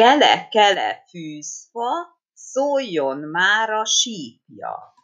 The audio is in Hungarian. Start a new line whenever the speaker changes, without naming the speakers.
Kele-kele fűzfa, szóljon már a sípja!